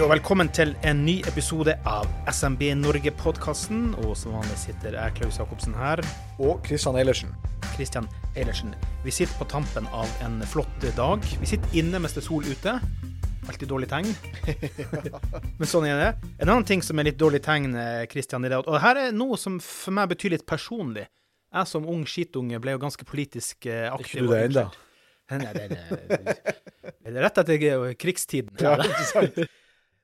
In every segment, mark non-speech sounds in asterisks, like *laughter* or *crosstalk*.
Hei og velkommen til en ny episode av SMB Norge-podkasten. Og som vanlig sitter jeg, Klaus Jacobsen, her. Og Kristian Eilertsen. Kristian Eilertsen. Vi sitter på tampen av en flott dag. Vi sitter inne mens det er sol ute. Alltid dårlig tegn. *laughs* Men sånn er det. En annen ting som er litt dårlig tegn, Kristian, og det her er noe som for meg betyr litt personlig. Jeg som ung skitunge ble jo ganske politisk eh, aktiv. Ikke du det ennå? Nei, det er, det er rett etter krigstiden. Ja, ikke sant? *laughs*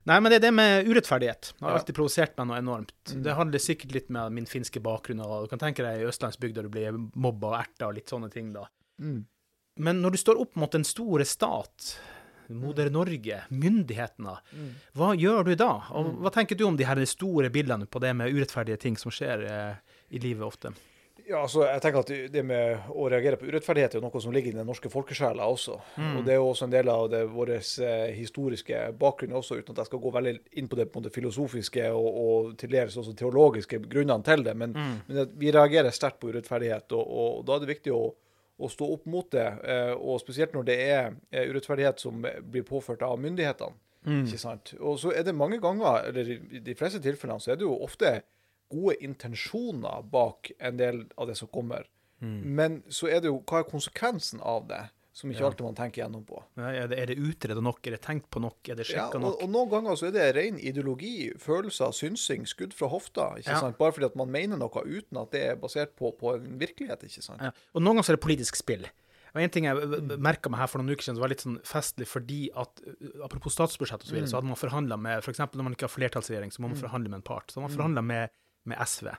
Nei, men det er det med urettferdighet. Det har Ja. alltid provosert meg noe enormt. Mm. Det handler sikkert litt med min finske bakgrunn. og Du kan tenke deg i østlandsbygda du blir mobba og erta og litt sånne ting, da. Mm. Men når du står opp mot den store stat, moder Norge, myndighetene, Mm. hva gjør du da? Og hva tenker du om de her store bildene på det med urettferdige ting som skjer eh, i livet ofte? Ja, altså, jeg tenker at Det med å reagere på urettferdighet er jo noe som ligger i den norske folkesjela også. Mm. Og Det er jo også en del av vår eh, historiske bakgrunn også, uten at jeg skal gå veldig inn på det, på det filosofiske og, og til dels også teologiske grunnene til det. Men, Mm. men at vi reagerer sterkt på urettferdighet, og, og da er det viktig å, å stå opp mot det. eh, Og spesielt når det er eh, urettferdighet som blir påført av myndighetene. Mm. Ikke sant? Og så er det mange ganger, eller i de fleste tilfellene, så er det jo ofte gode intensjoner bak en del av det som kommer. Men så er det jo hva er konsekvensen av det, som ikke Ja. alltid man tenker gjennom på. Ja, Er det, er det utreda nok? Er det tenkt på nok? Er det sjekka ja, nok? og noen ganger så er det ren ideologi, følelser, synsing, skudd fra hofta. ikke Ja. sant? Bare fordi at man mener noe uten at det er basert på, på en virkelighet. ikke sant? Ja. Og noen ganger så er det politisk spill. Og En ting jeg merka meg her for noen uker siden, som var litt sånn festlig fordi at uh, Apropos statsbudsjett og så, videre, så hadde man forhandla med f.eks. For når man ikke har flertallsregjering, så må man forhandle med en part. Så man forhandla med, med SV.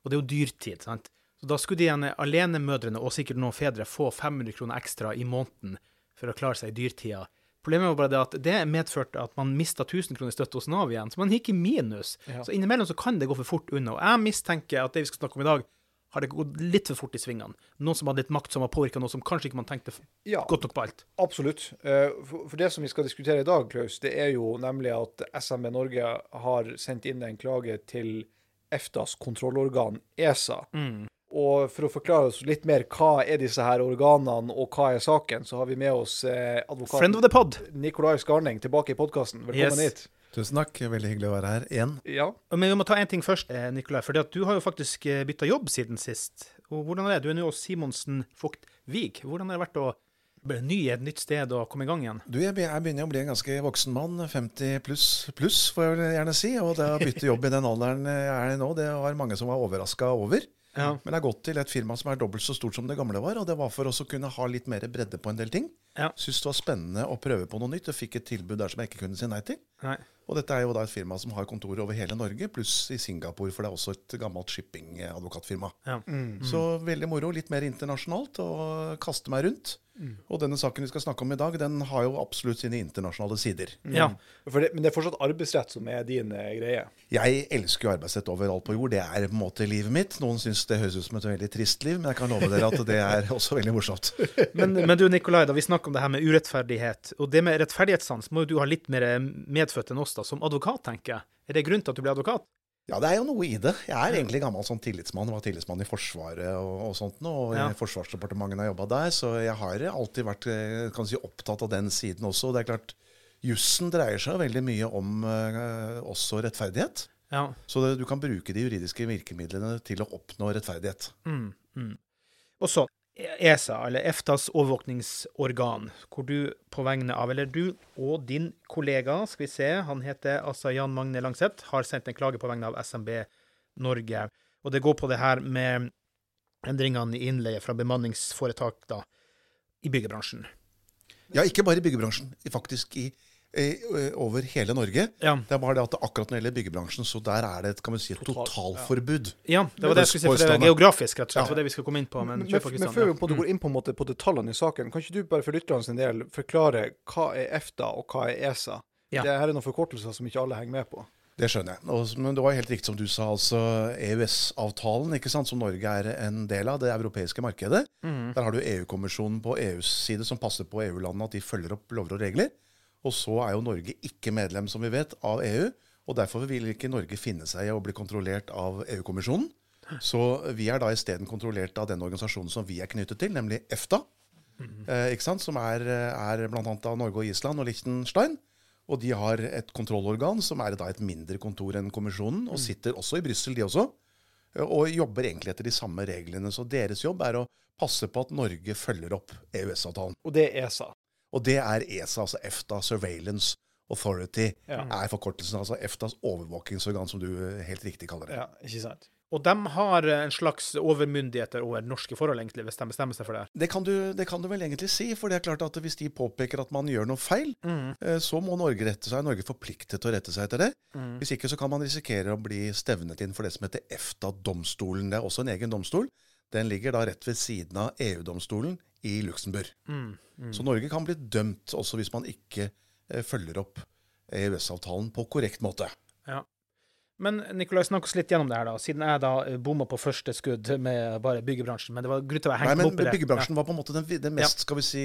Og det er jo dyrtid. sant? Så da skulle de ene alenemødrene og sikkert noen fedre få 500 kroner ekstra i måneden for å klare seg i dyrtida. Problemet var bare det at det medførte at man mista 1000 kroner i støtte hos Nav igjen, så man gikk i minus. Ja. Så innimellom så kan det gå for fort unna. Og jeg mistenker at det vi skal snakke om i dag, har det gått litt for fort i svingene. Noen som hadde litt makt, som har påvirka noe som kanskje ikke man tenkte Ja, godt nok på alt. Absolutt. Eh, for det som vi skal diskutere i dag, Klaus, det er jo nemlig at SMB Norge har sendt inn en klage til EFTAs kontrollorgan ESA. Og for å forklare oss litt mer hva er disse her organene, og hva er saken, så har vi med oss eh, Friend advokat. Nikolai Skarning tilbake i podkasten. Velkommen Yes. hit. Tusen takk. Veldig hyggelig å være her igjen. Ja. Men vi må ta én ting først, eh, Nikolai. For du har jo faktisk bytta jobb siden sist. Og hvordan er det? Du er nå hos Simonsen Vogt Wiig. Hvordan har det vært å ny i et nytt sted og komme i gang igjen? Du, jeg begynner å bli en ganske voksen mann. 50 pluss, pluss får jeg vel gjerne si. Og det å bytte jobb i den alderen jeg er i nå, det var mange som var overraska over. Ja. Men jeg har gått til et firma som er dobbelt så stort som det gamle var. Og det var for oss å kunne ha litt mer bredde på en del ting. Ja. Syns det var spennende å prøve på noe nytt, og fikk et tilbud der som jeg ikke kunne si nei til. Nei. Og dette er jo da et firma som har kontorer over hele Norge, pluss i Singapore, for det er også et gammelt shippingadvokatfirma. Ja. Så veldig moro. Litt mer internasjonalt og kaste meg rundt. Og denne saken vi skal snakke om i dag, den har jo absolutt sine internasjonale sider. ja. For det, men det er fortsatt arbeidsrett som er din eh, greie. Jeg elsker jo arbeidsrett overalt på jord. Det er på en måte livet mitt. Noen syns det høres ut som et veldig trist liv, men jeg kan love dere at det er *laughs* også veldig morsomt. *laughs* Men, men du Nikolai, da vi snakker om det her med urettferdighet, og det med rettferdighetssans må jo du ha litt mer medfødt enn oss, da, som advokat, tenker jeg. Er det grunn til at du ble advokat? Ja, det er jo noe i det. Jeg er egentlig gammel sånn tillitsmann. Var tillitsmann i Forsvaret og, og sånt og Ja. i Forsvarsdepartementet har jobba der. Så jeg har alltid vært eh, kan si, opptatt av den siden også. Det er klart, jussen dreier seg veldig mye om eh, også rettferdighet. Ja. Så det, du kan bruke de juridiske virkemidlene til å oppnå rettferdighet. Mm, mm. Og så ESA, eller EFTAs overvåkningsorgan, hvor du på vegne av, eller du og din kollega, skal vi se, han heter altså Jan Magne Langseth, har sendt en klage på vegne av SMB Norge. Og det går på det her med endringene i innleie fra bemanningsforetak da, i byggebransjen. Ja, ikke bare i byggebransjen. Faktisk i over hele Norge. Ja. Det er bare det at det akkurat når det gjelder byggebransjen, så der er det et, kan man si, et Total, totalforbud. ja, det var det jeg skulle si, for det er geografisk, rett og slett. Ja. Det var det vi skal komme inn på. Men, Men, men før vi på går inn på, en måte på detaljene i saken, kan ikke du bare for lytterne sin del forklare hva er EFTA og hva er ESA? Ja. Det her er noen forkortelser som ikke alle henger med på. Det skjønner jeg. Og, men det var helt riktig som du sa, altså EØS-avtalen, ikke sant, som Norge er en del av, det europeiske markedet. Mm. Der har du EU-kommisjonen på EUs side som passer på EU-landene at de følger opp lover og regler. Og så er jo Norge ikke medlem, som vi vet, av EU. Og derfor vil ikke Norge finne seg i å bli kontrollert av EU-kommisjonen. Så vi er da isteden kontrollert av den organisasjonen som vi er knyttet til, nemlig EFTA. Eh, ikke sant? Som er, er bl.a. av Norge og Island og Liechtenstein. Og de har et kontrollorgan som er da et mindre kontor enn kommisjonen, og sitter også i Brussel, de også. eh, Og jobber egentlig etter de samme reglene. Så deres jobb er å passe på at Norge følger opp EØS-avtalen. Og det er ESA. Og det er ESA, altså EFTA Surveillance Authority, Ja. er forkortelsen. Altså EFTAs overvåkingsorgan, som du eh, helt riktig kaller det. Ja, ikke sant? Og de har en slags overmyndigheter over norske forhold, egentlig, hvis de bestemmer seg for det. Det kan, du, det kan du vel egentlig si, for det er klart at hvis de påpeker at man gjør noe feil, mm. så må Norge rette seg. Er Norge forpliktet til å rette seg etter det. Hvis ikke så kan man risikere å bli stevnet inn for det som heter EFTA-domstolen. Det er også en egen domstol. Den ligger da rett ved siden av EU-domstolen i Luxembourg. Så Norge kan bli dømt også hvis man ikke eh, følger opp EØS-avtalen på korrekt måte. Ja. Men Nikolai, snakk oss litt gjennom det her, da. Siden jeg da eh, bomma på første skudd med bare byggebransjen. Men det var grunn til å være henge meg opp i det. byggebransjen var på en måte den, det mest, skal vi si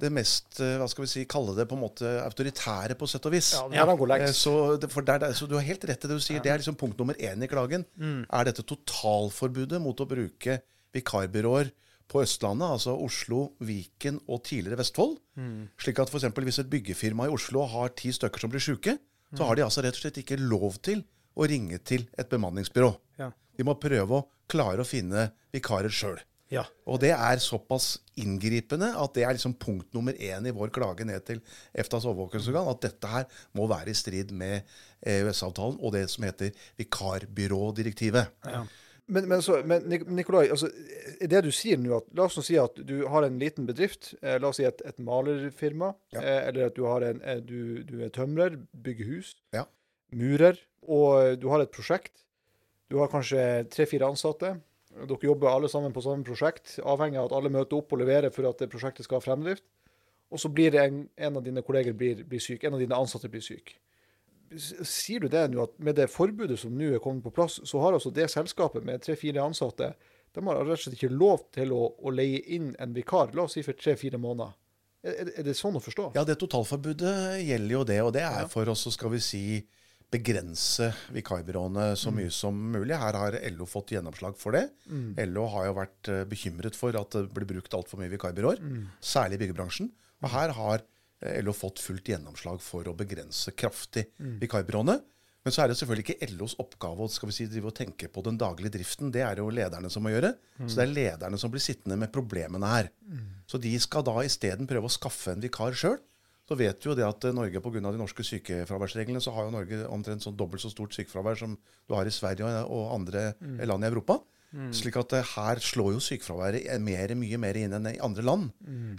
det mest, eh, hva skal vi si, kalle det på en måte autoritære, på sett og vis. Ja, det Eh. Så, det, for der, der, så du har helt rett i det du sier. Det er liksom punkt nummer én i klagen. Mm. Er dette totalforbudet mot å bruke vikarbyråer på Østlandet, altså Oslo, Viken og tidligere Vestfold? Mm. Slik at f.eks. hvis et byggefirma i Oslo har ti stykker som blir sjuke, så har de altså rett og slett ikke lov til å ringe til et bemanningsbyrå. Ja. De må prøve å klare å finne vikarer sjøl. Ja. Og det er såpass inngripende at det er liksom punkt nummer én i vår klage ned til EFTAs overvåkingsorgan, at dette her må være i strid med EØS-avtalen og det som heter vikarbyrådirektivet. Men, men, så, men Nikolai, altså, det du sier nå at La oss nå si at du har en liten bedrift. Eh, la oss si et, et malerfirma. Ja. Eh, eller at du, har en, eh, du, du er tømrer, bygger hus, Ja. murer. Og du har et prosjekt. Du har kanskje tre-fire ansatte. Dere jobber alle sammen på samme prosjekt, avhengig av at alle møter opp og leverer for at det prosjektet skal ha fremdrift. Og så blir en, en av dine kolleger blir, blir syk, en av dine ansatte blir syk. Sier du det nå, at med det forbudet som nå er kommet på plass, så har altså det selskapet med tre-fire ansatte de har rett og slett ikke lov til å, å leie inn en vikar, la oss si for tre-fire måneder. Er, er- det sånn å forstå? Ja, det totalforbudet gjelder jo det, og det er for oss skal vi si begrense vikarbyråene så mye som mulig. Her har LO fått gjennomslag for det. LO har jo vært eh, bekymret for at det blir brukt altfor mye vikarbyråer, særlig i byggebransjen. Og her har LO fått fullt gjennomslag for å begrense kraftig vikarbyråene. Men så er det selvfølgelig ikke LOs oppgave å skal vi si, drive og tenke på den daglige driften. Det er det jo lederne som må gjøre. Så det er lederne som blir sittende med problemene her. Så de skal da isteden prøve å skaffe en vikar sjøl. Så vet vi jo det at eh, Norge pga. de norske sykefraværsreglene så har jo Norge omtrent sånn dobbelt så stort sykefravær som du har i Sverige og- og andre land i Europa. Slik at eh, her slår jo sykefraværet mer, mye mer inn enn i andre land.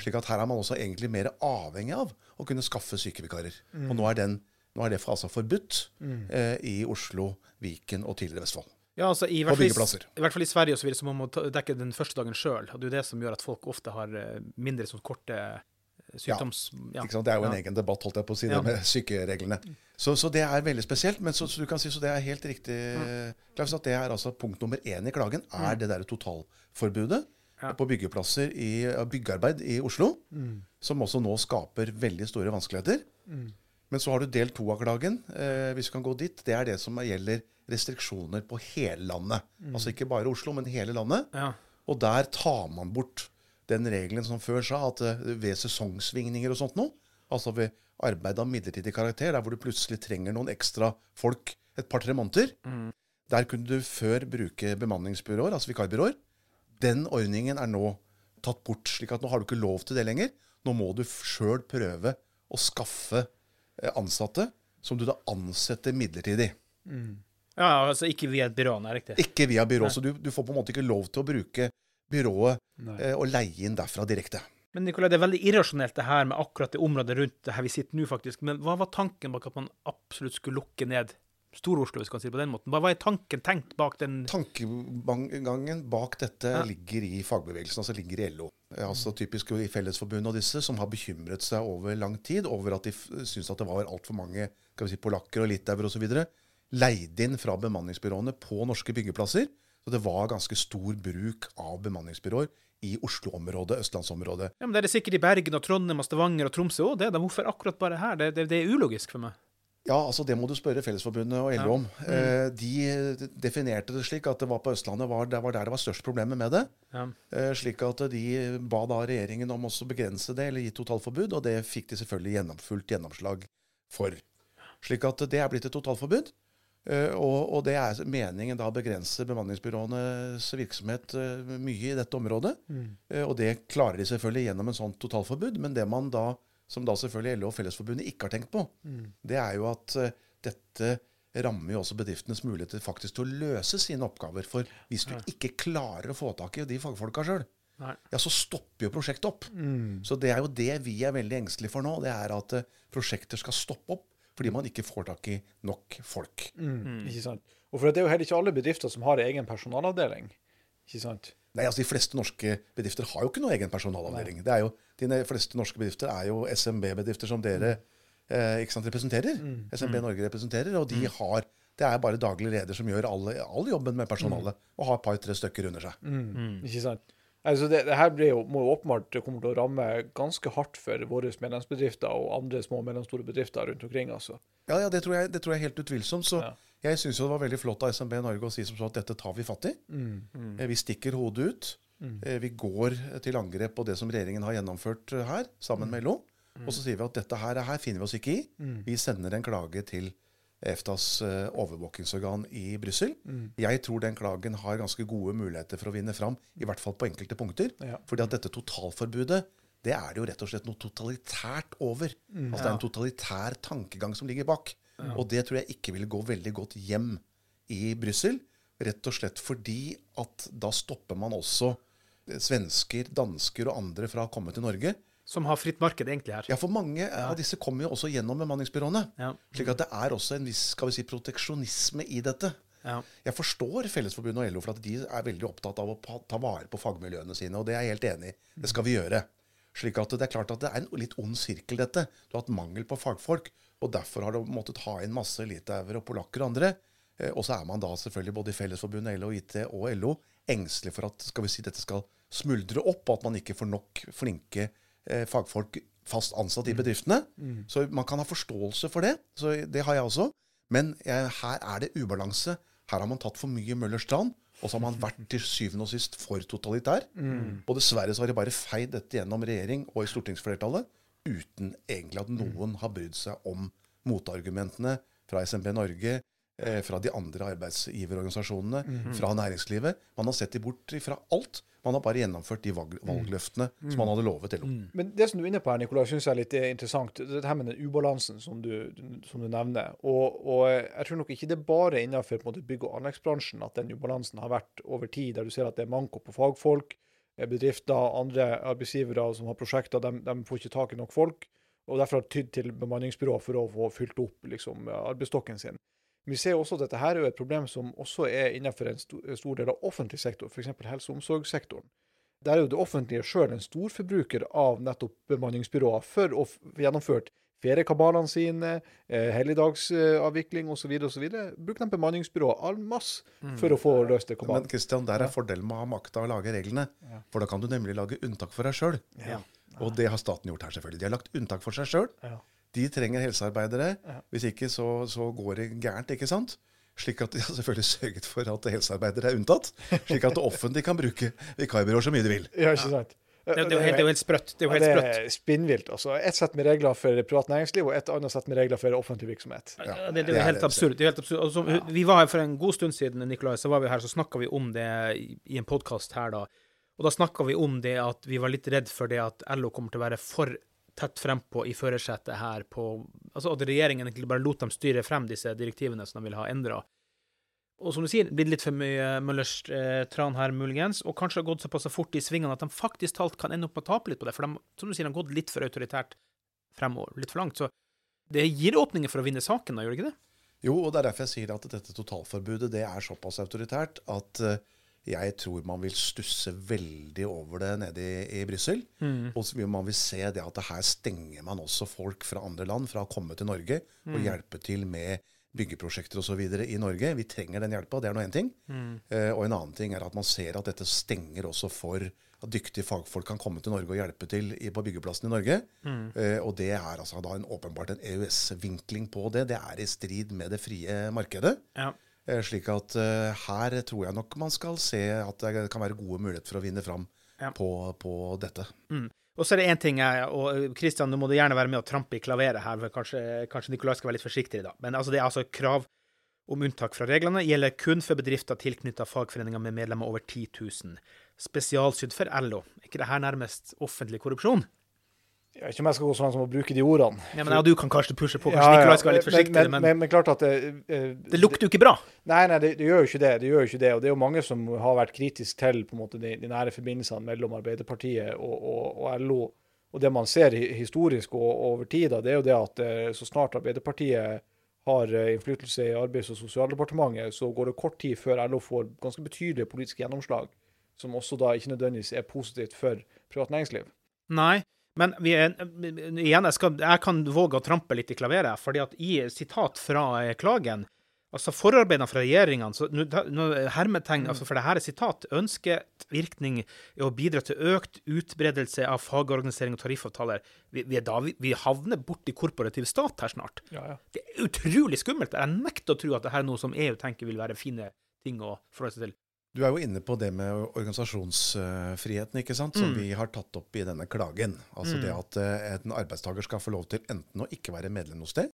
Slik at her er man også egentlig mer avhengig av å kunne skaffe sykevikarer. Og nå er, den, nå er det for- altså forbudt eh, i Oslo, Viken og tidligere Vestfold. Ja, altså i hvert, fall, i hvert fall i Sverige og så, videre, så må man ta- dekke den første dagen sjøl. Det er jo det som gjør at folk ofte har eh, mindre sånn korte sykdoms... Ja. Sant? Det er jo en Ja. egen debatt, holdt jeg på å si, Ja. det med sykereglene. Så, så det er veldig spesielt. Men så, så du kan si, så det er helt riktig, Klaus, at det er altså punkt nummer én i klagen, er det derre totalforbudet Ja. på byggeplasser i byggearbeid i Oslo, som også nå skaper veldig store vanskeligheter. Men så har du del to av klagen, eh, hvis vi kan gå dit. Det er det som gjelder restriksjoner på hele landet. Altså ikke bare Oslo, men hele landet. Ja. Og der tar man bort den regelen som før sa at eh, ved sesongsvingninger og sånt noe, altså ved arbeid av midlertidig karakter, der hvor du plutselig trenger noen ekstra folk et par-tre måneder, der kunne du før bruke bemanningsbyråer, altså vikarbyråer. Den ordningen er nå tatt bort, slik at nå har du ikke lov til det lenger. Nå må du sjøl prøve å skaffe eh, ansatte som du da ansetter midlertidig. ja, altså ikke via et byrå, nei, riktig. Ikke via byrå. Så du, du får på en måte ikke lov til å bruke byrået eh, og leie inn derfra direkte. Men Nikolai, det er veldig irrasjonelt det her med akkurat det området rundt det her vi sitter nå, faktisk. Men hva var tanken bak at man absolutt skulle lukke ned Stor-Oslo, hvis man kan si det på den måten? Hva er tanken tenkt bak den Tankegangen bak dette Ja. ligger i fagbevegelsen, altså ligger i LO. Altså Typisk i Fellesforbundet og disse, som har bekymret seg over lang tid over at de syns at det var altfor mange skal vi si, polakker og litauere osv. leid inn fra bemanningsbyråene på norske byggeplasser. Så det var ganske stor bruk av bemanningsbyråer i Oslo-området, østlandsområdet. Ja, men Det er det sikkert i Bergen og Trondheim og Stavanger og Tromsø òg. Hvorfor akkurat bare her? Det, det, det er ulogisk for meg. Ja, altså det må du spørre Fellesforbundet og LO om. Mm. Eh, De definerte det slik at det var på Østlandet var, det var der det var størst problemer med det. Ja. Eh, Slik at de ba da regjeringen om også å begrense det, eller gi totalforbud, og det fikk de selvfølgelig gjennomfullt gjennomslag for. Slik at det er blitt et totalforbud. Eh, Og, og det er meningen da å begrense bemanningsbyråenes virksomhet eh, mye i dette området. Mm. Og det klarer de selvfølgelig gjennom en sånn totalforbud, men det man da, som da selvfølgelig LO og Fellesforbundet ikke har tenkt på, det er jo at eh, dette rammer jo også bedriftenes muligheter faktisk til å løse sine oppgaver. For hvis du ikke klarer å få tak i de fagfolka sjøl, ja, så stopper jo prosjektet opp. Så det er jo det vi er veldig engstelige for nå. Det er at eh, prosjekter skal stoppe opp fordi man ikke får tak i nok folk. Mm. Ikke sant? Og for det er jo heller ikke alle bedrifter som har egen personalavdeling. Ikke sant? Nei, altså De fleste norske bedrifter har jo ikke noe egen personalavdeling. Det er jo, De fleste norske bedrifter er jo SMB-bedrifter som dere eh, ikke sant, representerer. SMB Norge representerer, og de har det er bare daglig leder som gjør alle, all jobben med personalet, og har et par-tre stykker under seg. Ikke sant? Altså det, det her blir jo, må jo åpenbart kommer til å ramme ganske hardt for våre medlemsbedrifter og andre små og mellomstore bedrifter rundt omkring. altså. Ja, ja det, tror jeg, det tror jeg er helt utvilsomt. Så Ja. jeg syns det var veldig flott av SMB Norge å si som så at dette tar vi fatt i. Eh, Vi stikker hodet ut. Mm. Vi går til angrep på det som regjeringen har gjennomført eh, her, sammen med LO. Og så sier vi at dette her, her finner vi oss ikke i. Vi sender en klage til EFTAs eh, overvåkingsorgan i Brussel. Jeg tror den klagen har ganske gode muligheter for å vinne fram, i hvert fall på enkelte punkter. Ja. Fordi at dette totalforbudet, det er det jo rett og slett noe totalitært over. Altså det er en totalitær tankegang som ligger bak. Og det tror jeg ikke vil gå veldig godt hjem i Brussel. Rett og slett fordi at da stopper man også eh, svensker, dansker og andre fra å komme til Norge. Som har fritt marked egentlig her. Ja, for mange av disse kommer jo også gjennom bemanningsbyråene. Ja. Slik at det er også en viss skal vi si, proteksjonisme i dette. Ja. Jeg forstår Fellesforbundet og LO for at de er veldig opptatt av å ta vare på fagmiljøene sine, og det er jeg helt enig i. Det skal vi gjøre. Slik at det er klart at det er en litt ond sirkel, dette. Du har hatt mangel på fagfolk, og derfor har du måttet ha inn masse litauere og polakker og andre. Eh, Og så er man da selvfølgelig både i Fellesforbundet, LO, IT og LO engstelig for at skal vi si, dette skal smuldre opp, og at man ikke får nok flinke eh, fagfolk fast ansatt i bedriftene. Så man kan ha forståelse for det. Så det har jeg også. Men jeg, her er det ubalanse. Her har man tatt for mye Møllers tran. Og så har man vært til syvende og sist for totalitær. Og dessverre så har de bare feid dette gjennom regjering og i stortingsflertallet uten egentlig at noen har brydd seg om motargumentene fra SMB Norge, eh, fra de andre arbeidsgiverorganisasjonene, fra næringslivet. Man har sett de bort fra alt. Man har bare gjennomført de valgløftene mm. som man hadde lovet LO. Men det som du er inne på her, Nikolai, syns jeg er litt interessant. Dette her med den ubalansen som du, som du nevner. Og, og jeg tror nok ikke det er bare innenfor på en måte, bygg- og anleggsbransjen at den ubalansen har vært over tid, der du ser at det er manko på fagfolk. Bedrifter og andre arbeidsgivere som har prosjekter, de, de får ikke tak i nok folk. Og derfor har tydd til bemanningsbyrå for å få fylt opp liksom, arbeidsstokken sin. Men vi ser også at dette her er et problem som også er innenfor en stor, del av offentlig sektor, f.eks. helse- og omsorgssektoren. Der er jo det offentlige sjøl en storforbruker av nettopp bemanningsbyråer for å få gjennomført feriekabalene sine, eh, helligdagsavvikling osv. osv. Bruk de bemanningsbyråer all masse for å få løst det Men. Kristian, der er fordelen med å ha makta å lage reglene. For da kan du nemlig lage unntak for deg sjøl. Ja. Og det har staten gjort her, selvfølgelig. De har lagt unntak for seg sjøl. Ja. De trenger helsearbeidere. Ja. Hvis ikke så, så går det gærent, ikke sant? Slik at de har selvfølgelig sørget for at helsearbeidere er unntatt. Slik at det offentlige kan bruke vikarbyråer så mye de vil. Ja, ikke sant? Det, det, er jo helt, det er jo helt sprøtt. Det er det er spinnvilt. altså. Ett sett med regler for privat næringsliv, og et annet sett med regler for offentlig virksomhet. Ja, det, det er jo helt absurd. Det er helt absurd. Altså, vi var her for en god stund siden, Nikolai, så var vi her, så snakka vi om det i, i en podkast her, da. Og da snakka vi om det at vi var litt redd for det at LO kommer til å være for tett frempå i førersetet her på Altså at regjeringen egentlig bare lot dem styre frem disse direktivene som de vil ha endra. Og som du sier, blitt litt for mye Møllers eh, tran her, muligens. Og kanskje har gått såpass fort i svingene at de faktisk talt kan ende opp med å tape litt på det. For de, som du sier, har gått litt for autoritært fremover, litt for langt. Så det gir åpninger for å vinne saken, da, gjør det ikke det? Jo, og det er derfor jeg sier at dette totalforbudet det er såpass autoritært at eh, jeg tror man vil stusse veldig over det nede i, i Brussel. Og så vil man vil se det at her stenger man også folk fra andre land fra å komme til Norge og hjelpe til med byggeprosjekter osv. i Norge. Vi trenger den hjelpa, det er nå én ting. Eh, og en annen ting er at man ser at dette stenger også for at dyktige fagfolk kan komme til Norge og hjelpe til i, på byggeplassen i Norge. Eh, og det er altså da en, åpenbart en EØS-vinkling på det. Det er i strid med det frie markedet. Ja. Eh, Slik at eh, her tror jeg nok man skal se at det kan være gode muligheter for å vinne fram Ja. på, på dette. Og så er det én ting Og Kristian, nå må du gjerne være med og trampe i klaveret her, for kanskje, kanskje Nikolai skal være litt forsiktig i dag. Men altså, det er altså krav om unntak fra reglene gjelder kun for bedrifter tilknyttet fagforeninger med medlemmer over 10 000. Spesialsydd for LO. Er ikke det her nærmest offentlig korrupsjon? Jeg vet ikke om jeg skal gå så langt som å bruke de ordene. Ja, men ja, Du kan kanskje pushe på, kanskje Ja. Nikolai skal være litt forsiktig, men, men, men, men, klart at det, uh, det lukter jo ikke bra. Nei, nei, det, det gjør jo ikke det. det gjør jo ikke det. Og det er jo mange som har vært kritisk til på en måte, de, de nære forbindelsene mellom Arbeiderpartiet og, og, og LO. Og det man ser historisk og, og over tid, da, det er jo det at eh, så snart Arbeiderpartiet har innflytelse i Arbeids- og sosialdepartementet, så går det kort tid før LO får ganske betydelige politiske gjennomslag, som også da ikke nødvendigvis er positivt for privat næringsliv. Nei, men vi er, igjen, jeg, skal, jeg kan våge å trampe litt i klaveret, fordi at i sitat fra eh, klagen Altså forarbeidene fra da- nå- Hermetegn, altså for det her er sitat. Ønsket virkning er å bidra til økt utbredelse av fagorganisering og tariffavtaler. Vi, vi, da, vi, vi havner borti korporativ stat her snart. Ja, ja. Det er utrolig skummelt. Jeg nekter å tro at det her er noe som EU tenker vil være fine ting å forholde seg til. Du er jo inne på det med organisasjonsfriheten, ikke sant, som Mm. vi har tatt opp i denne klagen. Altså det at eh, en arbeidstaker skal få lov til enten å ikke være medlem noe sted,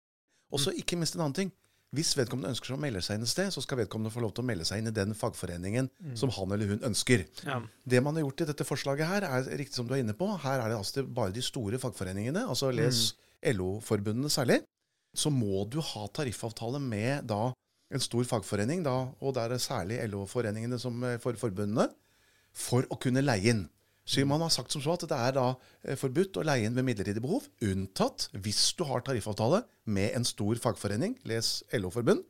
og så ikke minst en annen ting. Hvis vedkommende ønsker å melde seg inn et sted, så skal vedkommende få lov til å melde seg inn i den fagforeningen som han eller hun ønsker. Ja. Det man har gjort i dette forslaget her, er riktig som du er inne på. Her er det altså bare de store fagforeningene, altså les LO-forbundene særlig. Så må du ha tariffavtale med da en stor fagforening, da, og det er særlig LO-foreningene som eh, for forbundene, for å kunne leie inn. Så man har sagt som så at det er da eh, forbudt å leie inn ved midlertidig behov, unntatt hvis du har tariffavtale med en stor fagforening, les LO-forbund.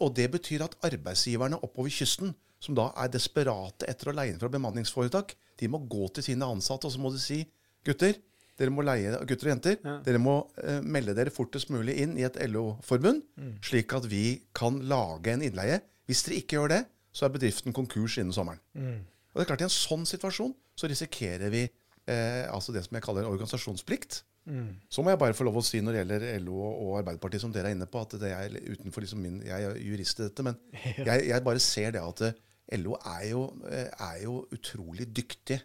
Og det betyr at arbeidsgiverne oppover kysten, som da er desperate etter å leie inn fra bemanningsforetak, de må gå til sine ansatte og så må de si gutter, dere må leie, gutter og jenter, dere må eh, melde dere fortest mulig inn i et LO-forbund, slik at vi kan lage en innleie. Hvis dere ikke gjør det, så er bedriften konkurs innen sommeren. Og det er klart I en sånn situasjon så risikerer vi eh, altså det som jeg kaller organisasjonsplikt. Så må jeg bare få lov å si når det gjelder LO og Arbeiderpartiet, som dere er inne på, at det er utenfor liksom min Jeg er jurist i dette, men *laughs* jeg, jeg bare ser det at eh, LO er jo, eh, er jo utrolig dyktig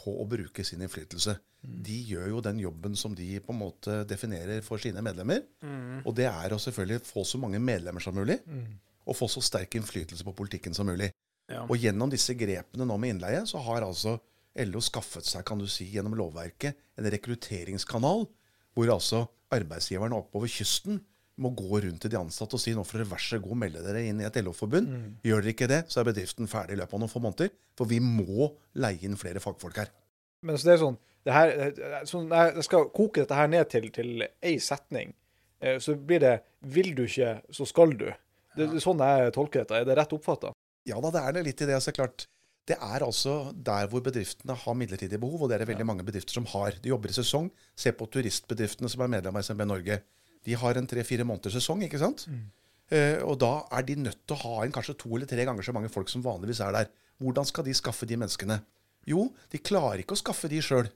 på å bruke sin innflytelse. De gjør jo den jobben som de på en måte definerer for sine medlemmer. Og det er å selvfølgelig få så mange medlemmer som mulig, og få så sterk innflytelse på politikken som mulig. Ja. Og gjennom disse grepene nå med innleie, så har altså LO skaffet seg, kan du si, gjennom lovverket, en rekrutteringskanal, hvor altså arbeidsgiverne oppover kysten må gå rundt til de ansatte og si nå får dere vær så god melde dere inn i et LO-forbund. Gjør dere ikke det, så er bedriften ferdig i løpet av noen få måneder. For vi må leie inn flere fagfolk her. Men så det er sånn, det her, sånn jeg skal koke dette her ned til, til ei setning. Eh, Så blir det 'vil du ikke, så skal du'. Det, det er sånn jeg tolker dette. Er det rett oppfatta? Ja da, det er det litt i det. Så klart, det er altså der hvor bedriftene har midlertidige behov, og det er det veldig mange bedrifter som har. De jobber i sesong. Se på turistbedriftene som er medlem av SMB Norge. De har en tre-fire måneders sesong, ikke sant? Eh, og da er de nødt til å ha inn kanskje to eller tre ganger så mange folk som vanligvis er der. Hvordan skal de skaffe de menneskene? Jo, de klarer ikke å skaffe de sjøl.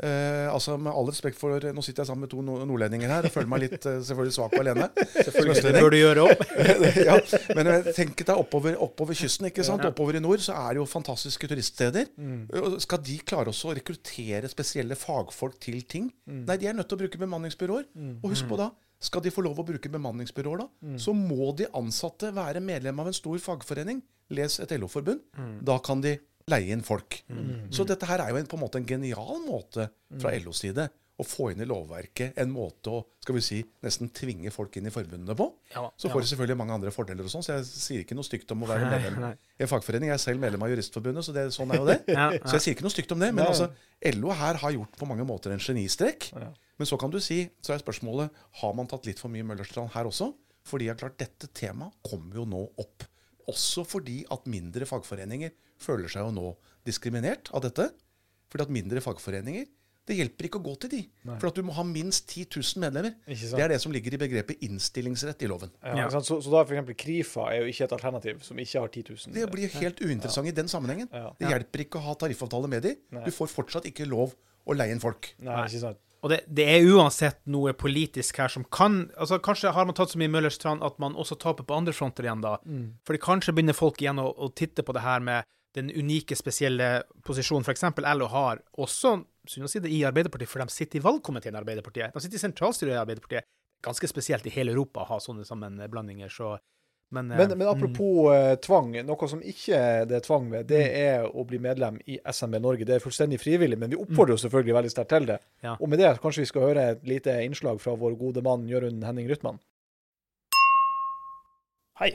Eh, altså Med all respekt for Nå sitter jeg sammen med to nordlendinger her og føler meg litt eh, selvfølgelig svak og alene. Selvfølgelig, det bør du gjøre opp. *laughs* ja, men eh, tenk deg oppover, oppover kysten, ikke sant? Oppover i nord så er det jo fantastiske turiststeder. Mm. Skal de klare også å rekruttere spesielle fagfolk til ting? Nei, de er nødt til å bruke bemanningsbyråer. Og husk på da, skal de få lov å bruke bemanningsbyråer da, så må de ansatte være medlem av en stor fagforening. Les et LO-forbund. Da kan de leie inn folk. Så dette her er jo en, på en måte en genial måte fra LOs side å få inn i lovverket en måte å skal vi si, nesten tvinge folk inn i forbundene på. Ja, Så ja. får de selvfølgelig mange andre fordeler, og sånn, så jeg sier ikke noe stygt om å være medlem nei. i en fagforening. Jeg er selv medlem av Juristforbundet, så det, sånn er jo det. *laughs* Ja, Så jeg sier ikke noe stygt om det. Men altså, LO her har gjort på mange måter en genistrek. Ja. Men så kan du si, så er spørsmålet har man tatt litt for mye Møllerstrand her også. Fordi jeg klart, dette temaet kommer jo nå opp. Også fordi at mindre fagforeninger føler seg jo nå diskriminert av dette. Fordi at mindre fagforeninger Det hjelper ikke å gå til de. For at du må ha minst 10 000 medlemmer. Det er det som ligger i begrepet innstillingsrett i loven. Ja, Ja. ikke sant? Så, så da f.eks. Krifa er jo ikke et alternativ som ikke har 10 000. Det blir helt uinteressant i den sammenhengen. Ja. Det hjelper ikke å ha tariffavtale med de. Nei. Du får fortsatt ikke lov å leie inn folk. Nei, ikke sant. Og det, det er uansett noe politisk her som kan altså Kanskje har man tatt så mye Møllerstrand at man også taper på andre fronter igjen, da. Fordi kanskje begynner folk igjen å, å titte på det her med den unike, spesielle posisjonen f.eks. LO har, også synd å si det, i Arbeiderpartiet, for de sitter i valgkomiteen i Arbeiderpartiet. De sitter i sentralstyret i Arbeiderpartiet. Ganske spesielt i hele Europa å ha sånne sammenblandinger, så Men, eh, Men, men apropos mm. tvang, noe som ikke det er tvang ved, det er å bli medlem i SMB Norge. Det er fullstendig frivillig, men vi oppfordrer jo selvfølgelig veldig sterkt til det. Ja. Og med det kanskje vi skal høre et lite innslag fra vår gode mann Jørund Henning Rytman. Hei,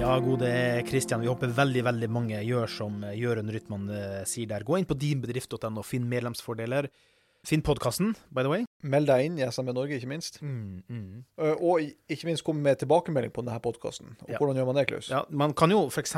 Ja, gode Kristian, vi håper veldig veldig mange gjør som eh, Jørund Rytman eh, sier der. Gå inn på dinbedrift.no, finn medlemsfordeler. Finn podkasten, by the way. Meld deg inn i SMB Norge, ikke minst. Mm, mm. Eh, Og ikke minst komme med tilbakemelding på denne podkasten. Og Ja. hvordan gjør man det, Klaus? Ja, man kan jo f.eks.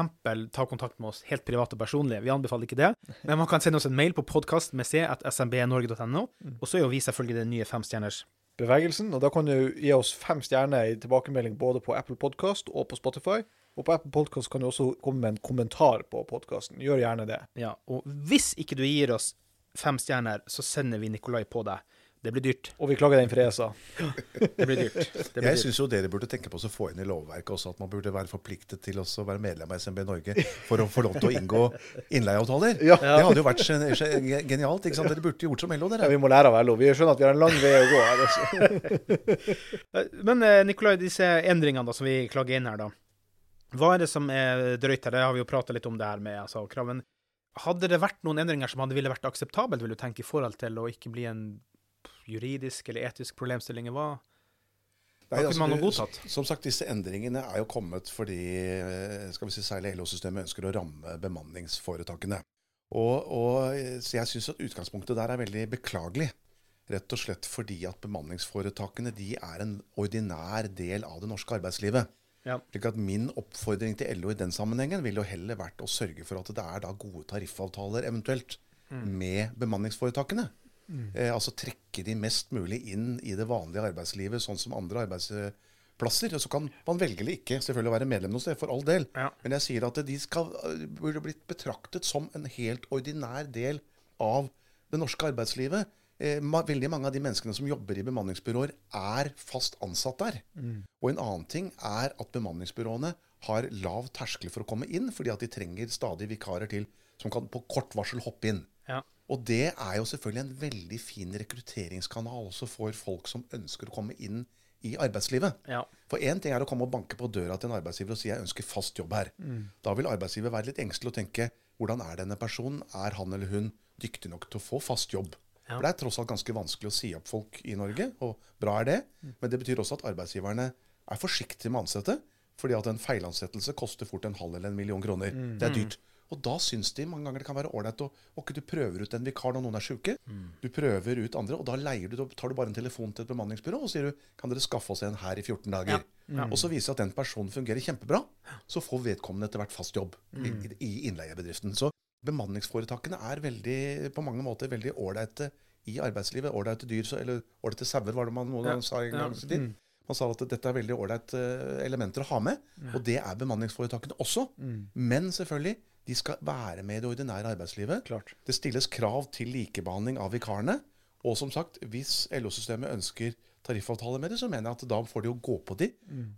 ta kontakt med oss helt privat og personlig. Vi anbefaler ikke det. Men man kan sende oss en mail på podkast med c at smbnorge.no. Og så er jo vi selvfølgelig den nye femstjerners. bevegelsen. Og da kan du gi oss fem stjerner i tilbakemelding både på Apple Podcast og på Spotify. Og på Apple Podcast kan du også komme med en kommentar på podkasten. Gjør gjerne det. Ja, og hvis ikke du gir oss fem stjerner, så sender vi Nikolai på deg. Det blir dyrt. Og vi klager deg inn for ESA. Det blir dyrt. Det blir Jeg syns jo dere burde tenke på å få inn i lovverket også at man burde være forpliktet til også å være medlem av SMB Norge for å få lov til å inngå innleieavtaler. Ja. Det hadde jo vært gen- gen- genialt. ikke sant? Dere burde gjort som LO, Ja, dere. vi må lære av LO. Vi skjønner at vi har en lang vei å gå. her, altså. *laughs* Eh, Men eh, Nikolai, disse endringene da, som vi klager inn her, da. Hva er det som er drøyt her? Det har vi jo prata litt om det her med altså, kraven. Hadde det vært noen endringer som hadde ville vært akseptabelt, vil du tenke, i forhold til å ikke bli en juridisk eller etisk problemstilling? Hva? Nei, Hva altså, kunne man du- godtatt? Som sagt, disse endringene er jo kommet fordi eh, skal vi si, særlig LO-systemet ønsker å ramme bemanningsforetakene. Og, og, eh, så jeg syns utgangspunktet der er veldig beklagelig. Rett og slett fordi at bemanningsforetakene de er en ordinær del av det norske arbeidslivet. Ja. Slik at Min oppfordring til LO i den sammenhengen ville jo heller vært å sørge for at det er da gode tariffavtaler eventuelt med bemanningsforetakene. Eh, altså trekke de mest mulig inn i det vanlige arbeidslivet, sånn som andre arbeidsplasser. Og så kan man velge eller ikke selvfølgelig være medlem noe sted, for all del. Ja. Men jeg sier at de skal, burde blitt betraktet som en helt ordinær del av det norske arbeidslivet. Eh, veldig mange av de menneskene som jobber i bemanningsbyråer, er fast ansatt der. Og en annen ting er at bemanningsbyråene har lav terskel for å komme inn, fordi at de trenger stadig vikarer til som kan på kort varsel hoppe inn. Ja. Og det er jo selvfølgelig en veldig fin rekrutteringskanal også for folk som ønsker å komme inn i arbeidslivet. Ja. For én ting er å komme og banke på døra til en arbeidsgiver og si 'jeg ønsker fast jobb her'. Da vil arbeidsgiver være litt engstelig og tenke 'hvordan er denne personen? Er han eller hun dyktig nok til å få fast jobb'? Ja. For Det er tross alt ganske vanskelig å si opp folk i Norge, og bra er det. Men det betyr også at arbeidsgiverne er forsiktige med å ansette, fordi at en feilansettelse koster fort en halv eller en million kroner. Det er dyrt. Og da syns de mange ganger det kan være ålreit å Ok, du prøver ut en vikar når noen er sjuke. Du prøver ut andre, og da leier du, da tar du bare en telefon til et bemanningsbyrå og sier du, kan dere skaffe oss en her i 14 dager. Og så viser det at den personen fungerer kjempebra. Så får vedkommende etter hvert fast jobb i, i innleiebedriften. Så bemanningsforetakene er veldig, på mange måter veldig ålreite i arbeidslivet. Ålreite dyr, så- eller ålreite sauer, var det man Ja. sa en gang. Ja. tid. Man sa at dette er veldig ålreite elementer å ha med. Og det er bemanningsforetakene også. Men selvfølgelig, De skal være med i det ordinære arbeidslivet. Klart. Det stilles krav til likebehandling av vikarene. Og som sagt, hvis LO-systemet ønsker tariffavtaler med det, så mener jeg at da får de jo gå på de,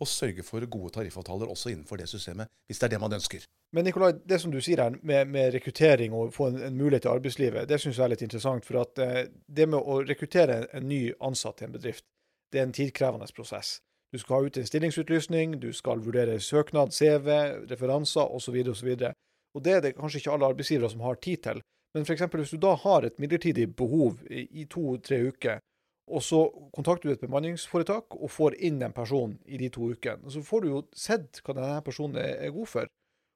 og sørge for gode tariffavtaler også innenfor det systemet, hvis det er det man ønsker. Men Nikolai, det som du sier her med, med rekruttering og få en, en mulighet til arbeidslivet, det syns jeg er litt interessant. For at eh, det med å rekruttere en, en ny ansatt til en bedrift, det er en tidkrevende prosess. Du skal ha ut en stillingsutlysning, du skal vurdere søknad, CV, referanser osv. osv. Og det er det kanskje ikke alle arbeidsgivere som har tid til. Men f.eks. hvis du da har et midlertidig behov i, i to-tre uker, og så kontakter du et bemanningsforetak og får inn en person i de to ukene. Og Så får du jo sett hva denne personen er, er god for.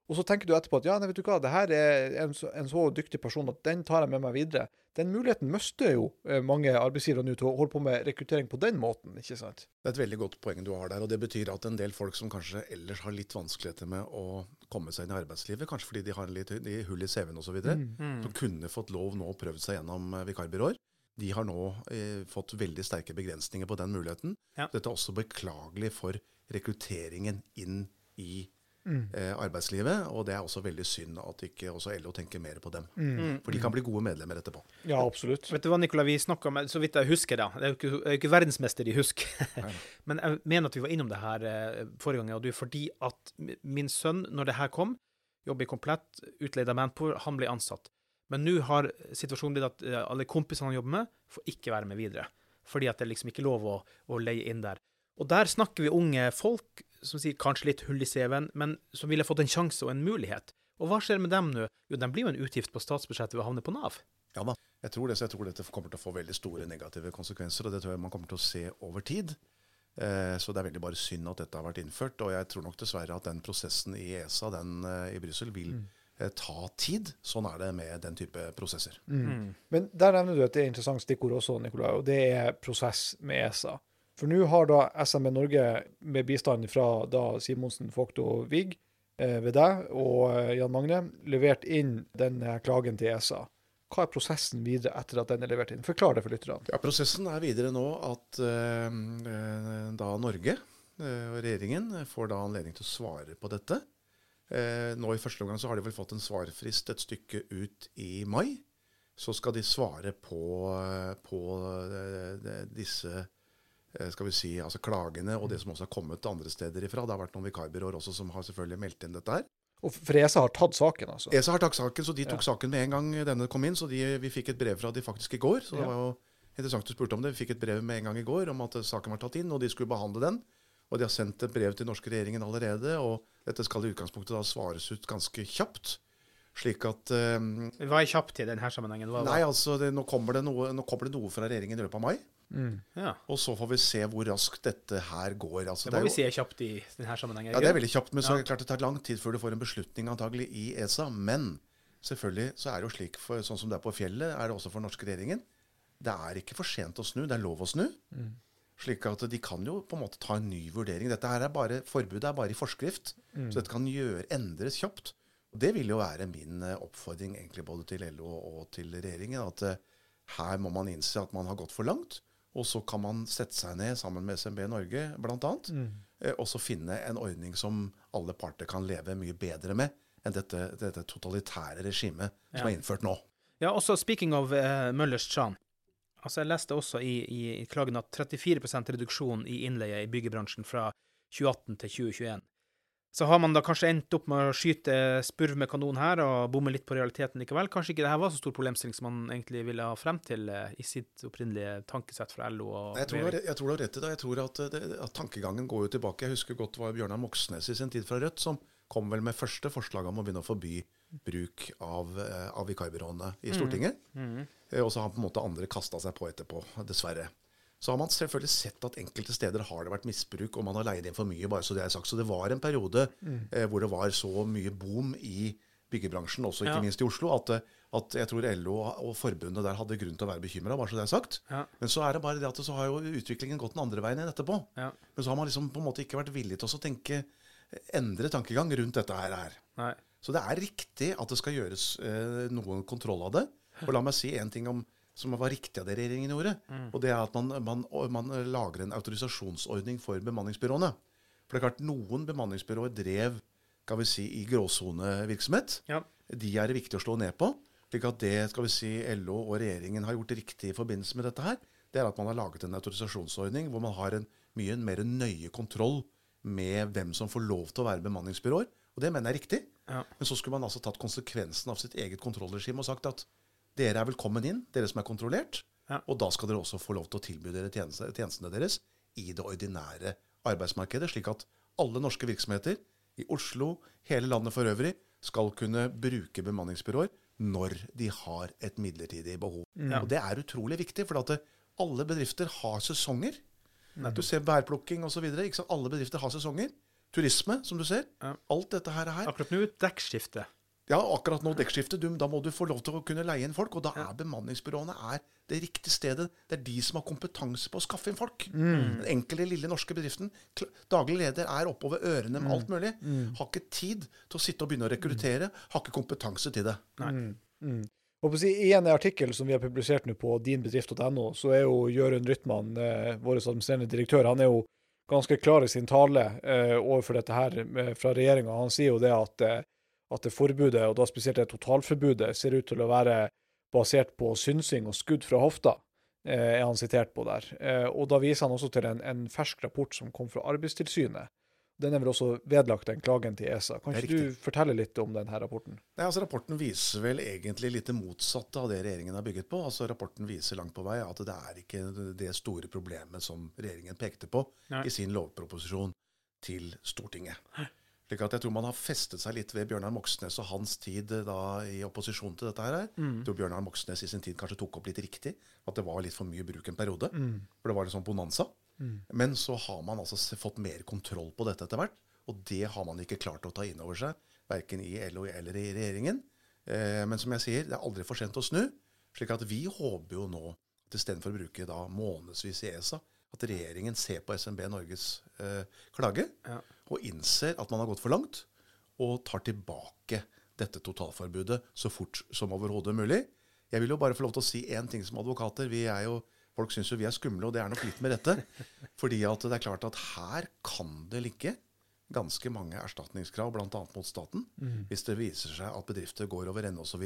Og så tenker du etterpå at ja, nei, vet du hva, det her er en så, en så dyktig person at den tar jeg med meg videre. Den muligheten mister jo eh, mange arbeidsgivere nå til å holde på med rekruttering på den måten, ikke sant? Det er et veldig godt poeng du har der. og Det betyr at en del folk som kanskje ellers har litt vanskeligheter med å komme seg inn i arbeidslivet, kanskje fordi de har litt de hull i CV-en osv., Mm. som kunne fått lov nå å prøvd seg gjennom eh, vikarbyråer, de har nå eh, fått veldig sterke begrensninger på den muligheten. Ja. Dette er også beklagelig for rekrutteringen inn i Mm. eh, arbeidslivet, og det er også veldig synd at ikke også LO tenker mer på dem. Mm. For de kan bli gode medlemmer etterpå. Ja, absolutt. Vet du hva, Nicolai, vi snakket med, så vidt jeg husker da, det er jo ikke, jeg er ikke verdensmester i husk, *laughs* men jeg mener at vi var innom det her eh, forrige gang, og er fordi at min sønn, når det her kom, jobber i komplett, utleid av Manpower, han ble ansatt. Men nå har situasjonen blitt at eh, alle kompisene han jobber med, får ikke være med videre. Fordi at det liksom ikke lov å, å leie inn der. Og der snakker vi unge folk som sier kanskje litt hull i CV-en, men som ville fått en sjanse og en mulighet. Og hva skjer med dem nå? Jo, de blir jo en utgift på statsbudsjettet ved å havne på Nav. Ja da, jeg tror det, så jeg tror dette kommer til å få veldig store negative konsekvenser, og det tror jeg man kommer til å se over tid. Eh, så det er veldig bare synd at dette har vært innført, og jeg tror nok dessverre at den prosessen i ESA, den eh, i Brussel, vil eh, ta tid. Sånn er det med den type prosesser. Men der nevner du et interessant stikkord også, Nikolai, og det er prosess med ESA. For nå har da SME Norge, med bistand fra da Simonsen, Vogt og Wig eh, ved deg og eh, Jan Magne, levert inn den klagen til ESA. Hva er prosessen videre etter at den er levert inn? Forklar det for lytterne. Ja, Prosessen er videre nå at eh, eh, da Norge eh, og regjeringen får da anledning til å svare på dette. Eh, nå i første omgang så har de vel fått en svarfrist et stykke ut i mai. Så skal de svare på, eh, på eh, disse eh, skal vi si, altså klagene og det som også har kommet andre steder ifra. Det har vært noen vikarbyråer også som har selvfølgelig meldt inn dette her. Og for ESA har tatt saken, altså? ESA har tatt saken, så de tok Ja. saken med en gang denne kom inn. Så de, vi fikk et brev fra de faktisk i går. Så det Ja. var jo interessant du spurte om det. Vi fikk et brev med en gang i går om at saken var tatt inn, og de skulle behandle den. Og de har sendt et brev til norske regjeringen allerede, og dette skal i utgangspunktet da svares ut ganske kjapt. Slik at eh, Hva er kjapt i denne sammenhengen? Hva, Nei, altså, det, nå, kommer det noe, nå kommer det noe fra regjeringen i løpet av mai. Mm. Ja, Og så får vi se hvor raskt dette her går. Altså, det det er må vi jo- si er kjapt i denne sammenhengen. Ja, det er veldig kjapt, men så Ja. er det klart det tar lang tid før du får en beslutning antagelig i ESA. Men selvfølgelig så er det jo slik, for, sånn som det er på fjellet, er det også for den norske regjeringen. Det er ikke for sent å snu, det er lov å snu. Slik at de kan jo på en måte ta en ny vurdering. Dette her er bare, Forbudet er bare i forskrift, så dette kan gjøre, endres kjapt. Og Det vil jo være min eh, oppfordring egentlig både til LO og til regjeringen. At eh, her må man innse at man har gått for langt. Og så kan man sette seg ned sammen med SMB Norge bl.a. Mm. og så finne en ordning som alle parter kan leve mye bedre med enn dette, dette totalitære regimet som Ja. er innført nå. Ja, også speaking of uh, Møllers tran. Altså, jeg leste også i, i, i klagen at 34% reduksjon i innleie i byggebransjen fra 2018 til 2021. Så har man da kanskje endt opp med å skyte spurv med kanon her og bomme litt på realiteten likevel. Kanskje ikke det her var så stor problemstilling som man egentlig ville ha frem til eh, i sitt opprinnelige tankesett fra LO og Jeg tror, jeg tror du har rett i det. Jeg tror at, det, at tankegangen går jo tilbake. Jeg husker godt det var Bjørnar Moxnes i sin tid fra Rødt som kom vel med første forslag om å begynne å forby bruk av, eh, av vikarbyråene i Stortinget. Eh, Og så har på en måte andre kasta seg på etterpå, dessverre. Så har man selvfølgelig sett at enkelte steder har det vært misbruk, og man har leid inn for mye. bare Så det er sagt. Så det var en periode eh, hvor det var så mye boom i byggebransjen, også ikke Ja. minst i Oslo, at, eh, at jeg tror LO og forbundet der hadde grunn til å være bekymra, bare så det er sagt. Ja. Men så er det bare det at så har jo utviklingen gått den andre veien enn etterpå. Ja. Men så har man liksom på en måte ikke vært villig til å tenke endre tankegang rundt dette her. Nei. Så det er riktig at det skal gjøres eh, noen kontroll av det. Og la meg si en ting om, som var riktig av det regjeringen gjorde. Og det er at man, man, man lager en autorisasjonsordning for bemanningsbyråene. For det er klart, noen bemanningsbyråer drev kan vi si, i gråsonevirksomhet. Ja. De er det viktig å slå ned på. slik at det skal vi si, LO og regjeringen har gjort riktig i forbindelse med dette her, det er at man har laget en autorisasjonsordning hvor man har en mye mer nøye kontroll med hvem som får lov til å være bemanningsbyråer. Og det mener jeg er riktig. Ja. Men så skulle man altså tatt konsekvensen av sitt eget kontrollregime og sagt at dere er velkommen inn, dere som er kontrollert. Ja. Og da skal dere også få lov til å tilby dere tjeneste, tjenestene deres i det ordinære arbeidsmarkedet, slik at alle norske virksomheter i Oslo, hele landet for øvrig, skal kunne bruke bemanningsbyråer når de har et midlertidig behov. Ja. Og det er utrolig viktig, for alle bedrifter har sesonger. Du ser bærplukking osv. Alle bedrifter har sesonger. Turisme, som du ser. Ja. Alt dette her. er her. Akkurat nå dekkskifte. Ja, akkurat nå dekkskifte. Da må du få lov til å kunne leie inn folk. Og da er bemanningsbyråene er det riktige stedet. Det er de som har kompetanse på å skaffe inn folk. Den enkelte lille norske bedriften. Daglig leder er oppover ørene med alt mulig. Har ikke tid til å sitte og begynne å rekruttere. Har ikke kompetanse til det. Nei. å si, I en artikkel som vi har publisert nå på dinbedrift.no, så er jo Jørund Rytman, eh, vår administrerende direktør, han er jo ganske klar i sin tale eh, overfor dette her eh, fra regjeringa. Han sier jo det at, eh, at det forbudet, og da spesielt det totalforbudet, ser ut til å være basert på synsing og skudd fra hofta, eh, er han sitert på der. Eh, og da viser han også til en, en fersk rapport som kom fra Arbeidstilsynet. Den er vel også vedlagt den klagen til ESA. Kan ikke du fortelle litt om denne rapporten? Nei, altså Rapporten viser vel egentlig litt det motsatte av det regjeringen har bygget på. Altså Rapporten viser langt på vei at det er ikke det store problemet som regjeringen pekte på Nei. i sin lovproposisjon til Stortinget. Slik at Jeg tror man har festet seg litt ved Bjørnar Moxnes og hans tid eh, da i opposisjon til dette. her. Jeg tror Bjørnar Moxnes i sin tid kanskje tok opp litt riktig. At det var litt for mye bruk en periode. For det var litt sånn bonanza. Men så har man altså fått mer kontroll på dette etter hvert. Og det har man ikke klart å ta inn over seg, verken i LO eller i regjeringen. Eh, men som jeg sier, det er aldri for sent å snu. slik at vi håper jo nå at istedenfor å bruke da månedsvis i ESA, at regjeringen ser på SMB Norges eh, klage Ja. og innser at man har gått for langt, og tar tilbake dette totalforbudet så fort som overhodet mulig. Jeg vil jo bare få lov til å si én ting som advokater. Vi er jo, Folk syns jo vi er skumle, og det er nok litt med dette. Fordi at det er klart at her kan det ligge ganske mange erstatningskrav, bl.a. mot staten, hvis det viser seg at bedrifter går over ende osv.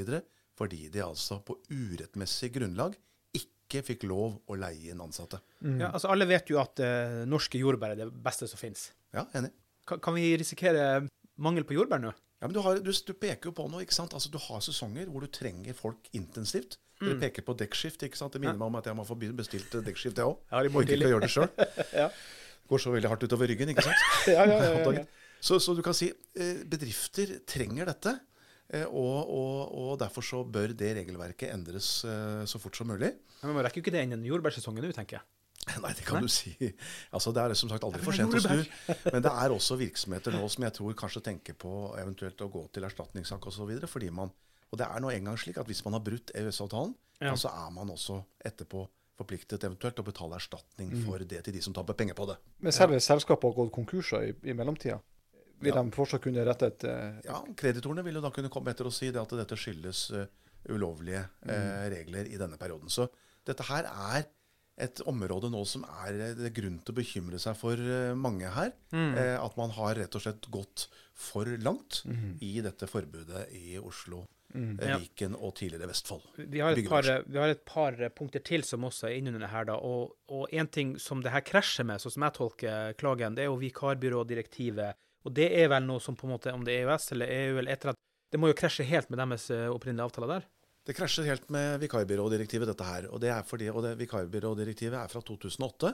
fordi de altså på urettmessig grunnlag ikke fikk lov å leie inn ansatte. Ja, altså Alle vet jo at uh, norske jordbær er det beste som finnes. Ja, enig. Kan, kan vi risikere mangel på jordbær nå? Ja, men du, har, du, du peker jo på noe. ikke sant? Altså, Du har sesonger hvor du trenger folk intensivt. Dere peker på dekkskift. ikke sant? Det minner meg om at jeg må få bestilt dekkskift, jeg òg. Ja, de må ikke gjøre det sjøl. *laughs* Ja. Går så veldig hardt utover ryggen, ikke sant? *laughs* Ja, ja, ja, ja. Så, så du kan si eh, bedrifter trenger dette. eh, Og, og, og derfor så bør det regelverket endres eh, så fort som mulig. Men Man rekker jo ikke det innen jordbærsesongen nå, tenker jeg. *laughs* Nei, det kan du si. Altså, Det er som sagt aldri for sent å snu. Men det er også virksomheter nå som jeg tror kanskje tenker på eventuelt å gå til erstatningssak osv. Fordi man Og det er nå engang slik at hvis man har brutt EØS-avtalen, Ja. ja. så er man også etterpå forpliktet eventuelt å betale erstatning Mm. for det til de som taper penger på det. Men selve selskapet har gått konkurser i, i mellomtida. Vil Ja. de fortsatt kunne rette et uh... Ja, Kreditorene vil jo da kunne komme etter og si det at dette skyldes uh, ulovlige eh, regler i denne perioden. Så dette her er et område nå som er det er grunn til å bekymre seg for mange her. Eh, at man har rett og slett gått for langt i dette forbudet i Oslo, Ja. Viken og tidligere Vestfold. Vi har, par, vi har et par punkter til som også er innunder her. da, og, og en ting som det her krasjer med, sånn som jeg tolker klagen, det er jo vikarbyrådirektivet. Og det er vel noe som på en måte, om det er EØS eller EU eller et eller annet, det må jo krasje helt med deres eh, opprinnelige avtaler der. Det krasjer helt med vikarbyrådirektivet, dette her. Og det er fordi, og det vikarbyrådirektivet er fra 2008.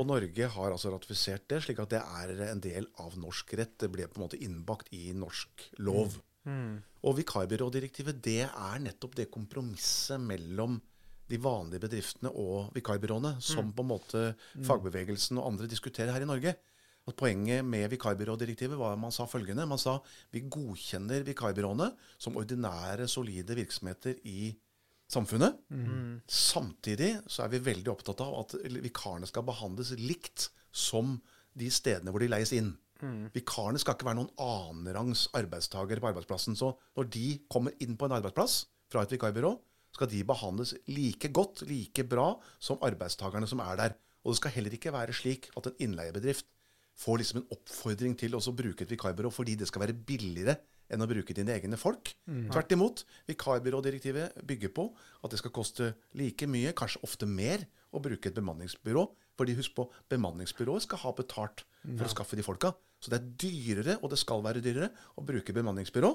Og Norge har altså ratifisert det, slik at det er en del av norsk rett. Det ble på en måte innbakt i norsk lov. Og vikarbyrådirektivet, det er nettopp det kompromisset mellom de vanlige bedriftene og vikarbyråene, som på en måte fagbevegelsen og andre diskuterer her i Norge. At Poenget med vikarbyrådirektivet var at man sa følgende. Man sa vi godkjenner vikarbyråene som ordinære, solide virksomheter i samfunnet. Samtidig så er vi veldig opptatt av at vikarene skal behandles likt som de stedene hvor de leies inn. Vikarene skal ikke være noen annenrangs arbeidstakere på arbeidsplassen. Så når de kommer inn på en arbeidsplass fra et vikarbyrå, skal de behandles like godt, like bra som arbeidstakerne som er der. Og det skal heller ikke være slik at en innleiebedrift får liksom en oppfordring til å bruke et vikarbyrå fordi det skal være billigere enn å bruke dine egne folk. Tvert imot. Vikarbyrådirektivet bygger på at det skal koste like mye, kanskje ofte mer, å bruke et bemanningsbyrå. Fordi husk på, bemanningsbyrået skal ha betalt for å skaffe de folka. Så det er dyrere, og det skal være dyrere, å bruke bemanningsbyrå.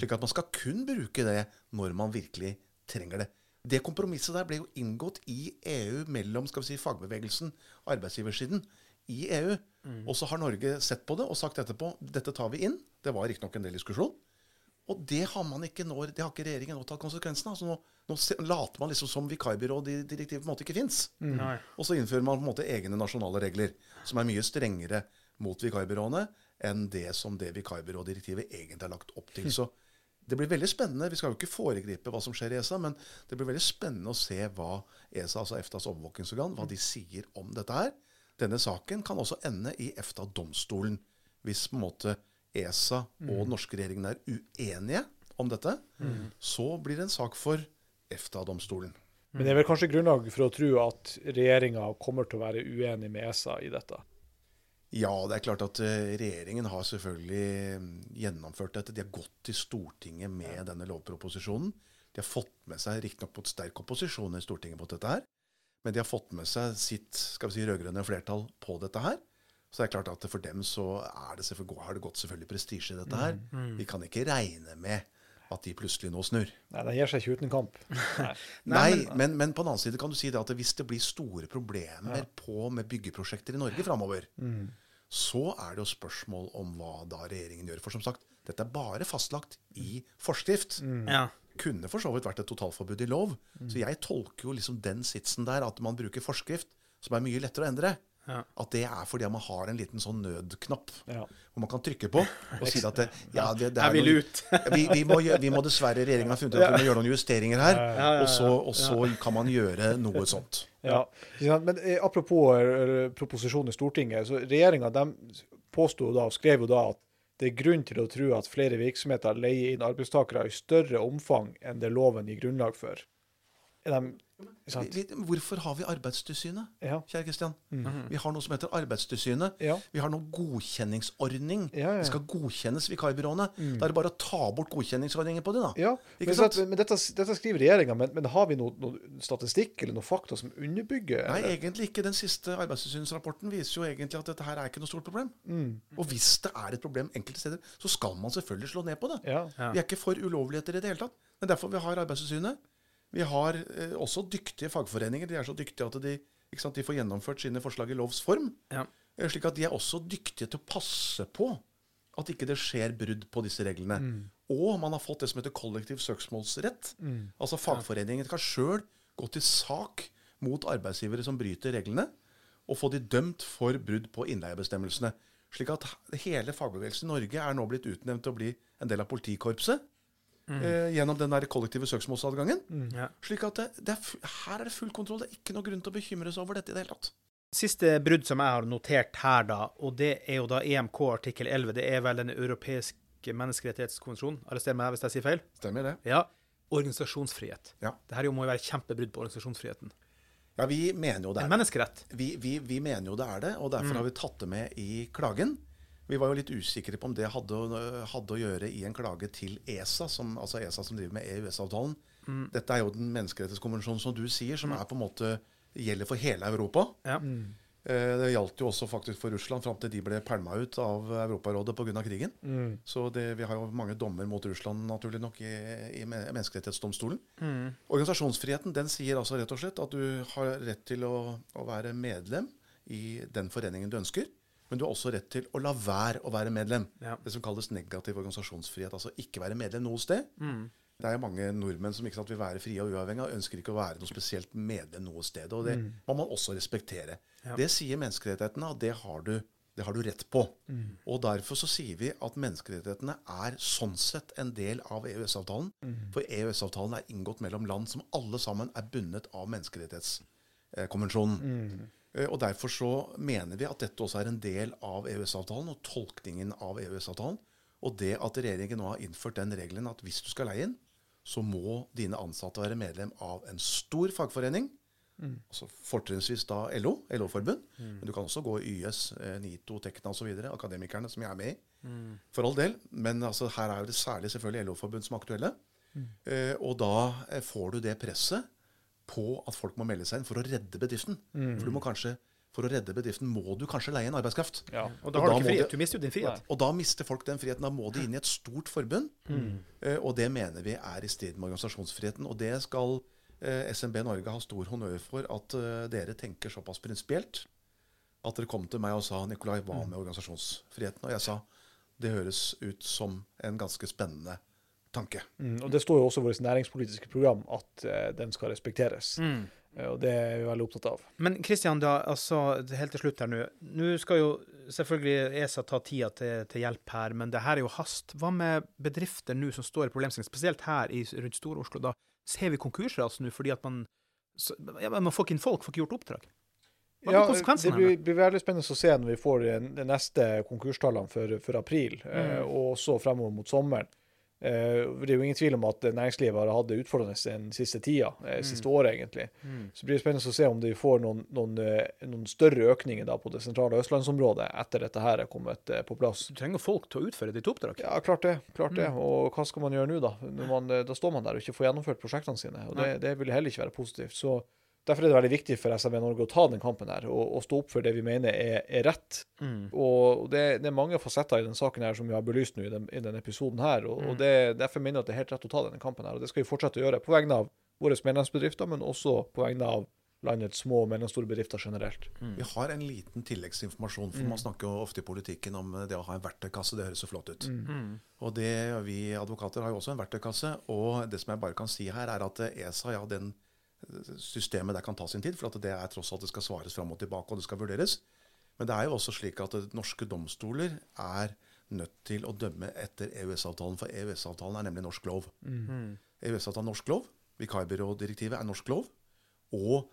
Slik at man skal kun bruke det når man virkelig trenger det. Det kompromisset der ble jo inngått i EU mellom skal vi si, fagbevegelsen, arbeidsgiversiden, i EU. Og så har Norge sett på det og sagt etterpå dette tar vi inn. Det var riktignok en del diskusjon. Og det har man ikke nå, det har ikke regjeringen nå tatt konsekvensen av. Altså nå, nå later man liksom som vikarbyrådirektivet på en måte ikke fins. Mm. Og så innfører man på en måte egne nasjonale regler som er mye strengere mot vikarbyråene enn det som det vikarbyrådirektivet egentlig har lagt opp til. Så det blir veldig spennende. Vi skal jo ikke foregripe hva som skjer i ESA, men det blir veldig spennende å se hva ESA, altså EFTAs overvåkingsorgan, hva de sier om dette her. Denne saken kan også ende i EFTA-domstolen hvis på en måte ESA og den norske regjeringen er uenige om dette. Så blir det en sak for EFTA-domstolen. Men det er vel kanskje grunnlag for å tro at regjeringa kommer til å være uenig med ESA i dette. Ja, det er klart at eh, regjeringen har selvfølgelig mm, gjennomført dette. De har gått til Stortinget med denne lovproposisjonen. De har fått med seg riktignok på sterk opposisjon i Stortinget på dette her, men de har fått med seg sitt skal vi si, rød-grønne flertall på dette her. Så det er klart at for dem så er det har det gått selvfølgelig prestisje i dette her. Vi kan ikke regne med at de plutselig nå snur. Nei, Det gir seg ikke uten kamp. *laughs* Nei. Nei, men, men på den annen side kan du si det at hvis det blir store problemer på med byggeprosjekter i Norge framover, så er det jo spørsmål om hva da regjeringen gjør. For som sagt, dette er bare fastlagt i forskrift. Ja. Kunne for så vidt vært et totalforbud i lov. Så jeg tolker jo liksom den sitsen der, at man bruker forskrift, som er mye lettere å endre. Ja. At det er fordi man har en liten sånn nødknapp Ja. hvor man kan trykke på og si at det, ja, det, det er Jeg vil noe- ut. vi, vi, må, vi må dessverre, regjeringen har funnet ut at vi må gjøre noen justeringer her. Og så, og så kan man gjøre noe sånt. Ja. Men eh, apropos proposisjonen i Stortinget. så Regjeringa påsto da, og skrev jo da at det er grunn til å tro at flere virksomheter leier inn arbeidstakere i større omfang enn det loven gir grunnlag for. Er de? Vi, vi, hvorfor har vi Arbeidstilsynet, Ja. kjære Kristian? Vi har noe som heter Arbeidstilsynet. Ja. Vi har noe godkjenningsordning. Ja, ja. Det skal godkjennes, vikarbyråene. Da er det bare å ta bort godkjenningsordningen på det, da. Ja, Ikke men, sant? sant? men dette, dette skriver regjeringa, men, men har vi noe, noe statistikk eller noe fakta som underbygger Nei, eller? egentlig ikke. Den siste Arbeidstilsynsrapporten viser jo egentlig at dette her er ikke noe stort problem. Og hvis det er et problem enkelte steder, så skal man selvfølgelig slå ned på det. Ja. Vi er ikke for ulovligheter i det hele tatt. Det er derfor vi har Arbeidstilsynet. Vi har eh, også dyktige fagforeninger. De er så dyktige at de, sant, de får gjennomført sine forslag i lovs form. Ja. Eh, Slik at de er også dyktige til å passe på at ikke det skjer brudd på disse reglene. Og man har fått det som heter kollektiv søksmålsrett. Altså fagforeningen kan sjøl gå til sak mot arbeidsgivere som bryter reglene, og få de dømt for brudd på innleiebestemmelsene. Slik at hele fagbevegelsen i Norge er nå blitt utnevnt til å bli en del av politikorpset. Eh, gjennom den der kollektive søksmålsadgangen. Ja. Slik at det, er, her er det full kontroll. Det er ikke noe grunn til å bekymre seg over dette i det hele tatt. Siste brudd som jeg har notert her, da, og det er jo da EMK artikkel 11. Det er vel den europeiske menneskerettighetskonvensjonen. Arrester meg hvis jeg sier feil. Stemmer det? Ja. Organisasjonsfrihet. Ja. Det her må jo være kjempebrudd på organisasjonsfriheten. Ja, vi mener jo det er det. menneskerett. Vi, vi, vi mener jo det er det, og derfor har vi tatt det med i klagen. Vi var jo litt usikre på om det hadde, hadde å gjøre i en klage til ESA, som, altså ESA som driver med EØS-avtalen. Dette er jo den menneskerettighetskonvensjonen som du sier, som er på en måte gjelder for hele Europa. Ja. Mm. Det gjaldt jo også faktisk for Russland fram til de ble pælma ut av Europarådet pga. krigen. Så det, vi har jo mange dommer mot Russland naturlig nok i, i Menneskerettighetsdomstolen. Menneskerettighetsdomstolen. Organisasjonsfriheten den sier altså rett og slett at du har rett til å, å være medlem i den foreningen du ønsker. Men du har også rett til å la være å være medlem. Ja. Det som kalles negativ organisasjonsfrihet. Altså ikke være medlem noe sted. Det er jo mange nordmenn som ikke sant, vil være frie og uavhengige, og ønsker ikke å være noe spesielt medlem noe sted. Og det må man også respektere. Det sier menneskerettighetene, og det har du, det har du rett på. Og derfor så sier vi at menneskerettighetene er sånn sett en del av EØS-avtalen. For EØS-avtalen er inngått mellom land som alle sammen er bundet av menneskerettighetskonvensjonen. Eh, Og Derfor så mener vi at dette også er en del av EØS-avtalen og tolkningen av EØS-avtalen. Og det at regjeringen nå har innført den regelen at hvis du skal leie inn, så må dine ansatte være medlem av en stor fagforening Altså fortrinnsvis da LO, LO-forbund. Men du kan også gå YS, eh, NITO, Tekna osv. Akademikerne, som jeg er med i. For all del. Men altså, her er jo det særlig selvfølgelig LO-forbund som er aktuelle. Eh, og da eh, får du det presset på at folk må melde seg inn for å redde bedriften. For du må kanskje, for å redde bedriften må du kanskje leie en arbeidskraft. Ja. Og da Og har da du ikke frihet. Du mister jo din frihet. Og da mister folk den friheten. Da må de inn i et stort forbund. Mm. og det mener vi er i strid med organisasjonsfriheten. Og det skal eh, SMB Norge ha stor honnør for, at eh, dere tenker såpass prinsipielt. At dere kom til meg og sa Nikolai, hva med organisasjonsfriheten? Og jeg sa det høres ut som en ganske spennende tanke. Mm, og det står jo også i vårt næringspolitiske program at uh, den skal respekteres. Mm. Uh, og det er vi veldig opptatt av. Men Kristian, altså, helt til slutt her nå. Nå skal jo selvfølgelig ESA ta tida til, til hjelp her, men det her er jo hast. Hva med bedrifter nå som står i problemstilling, spesielt her i, rundt Stor-Oslo? Da ser vi konkurser altså nå fordi at man så, ja, Man får ikke inn folk, får ikke gjort oppdrag. Hva blir Ja, konsekvensen det blir, blir veldig spennende å se når vi får de- de neste konkurstallene for, for april, mm. uh, og så fremover mot sommeren. Eh, det er jo ingen tvil om at næringslivet har hatt det utfordrende den siste tida, siste siste året egentlig. Mm. Så blir det spennende å se om de får noen, noen, eh, noen større økninger da på det sentrale østlandsområdet etter dette her er kommet eh, på plass. Du trenger folk til å utføre ditt oppdrag. Ja, klart det. klart Mm. det. Og hva skal man gjøre nå, da? Man, eh, da står man der og ikke får gjennomført prosjektene sine. og Det, det vil heller ikke være positivt. Så Derfor er det veldig viktig for SMB Norge å ta den kampen her, og, og stå opp for det vi mener er, er rett. Mm. Og det, det er mange fasetter i den saken her som vi har belyst nå i, den, i denne episoden her. Og, Mm. og det, derfor mener jeg at det er helt rett å ta denne kampen her. Og det skal vi fortsette å gjøre på vegne av våre medlemsbedrifter, men også på vegne av landets små og mellomstore bedrifter generelt. Vi har en liten tilleggsinformasjon, for man snakker jo ofte i politikken om det å ha en verktøykasse. Det høres så flott ut. Mm. Og det, vi advokater har jo også en verktøykasse. Og det som jeg bare kan si her, er at ESA, ja, den systemet der kan ta sin tid, for at det er tross alt det skal svares fram og tilbake, og det skal vurderes. Men det er jo også slik at norske domstoler er nødt til å dømme etter EØS-avtalen, for EØS-avtalen er nemlig norsk lov. EØS-avtalen er norsk lov, vikarbyrådirektivet er norsk lov, og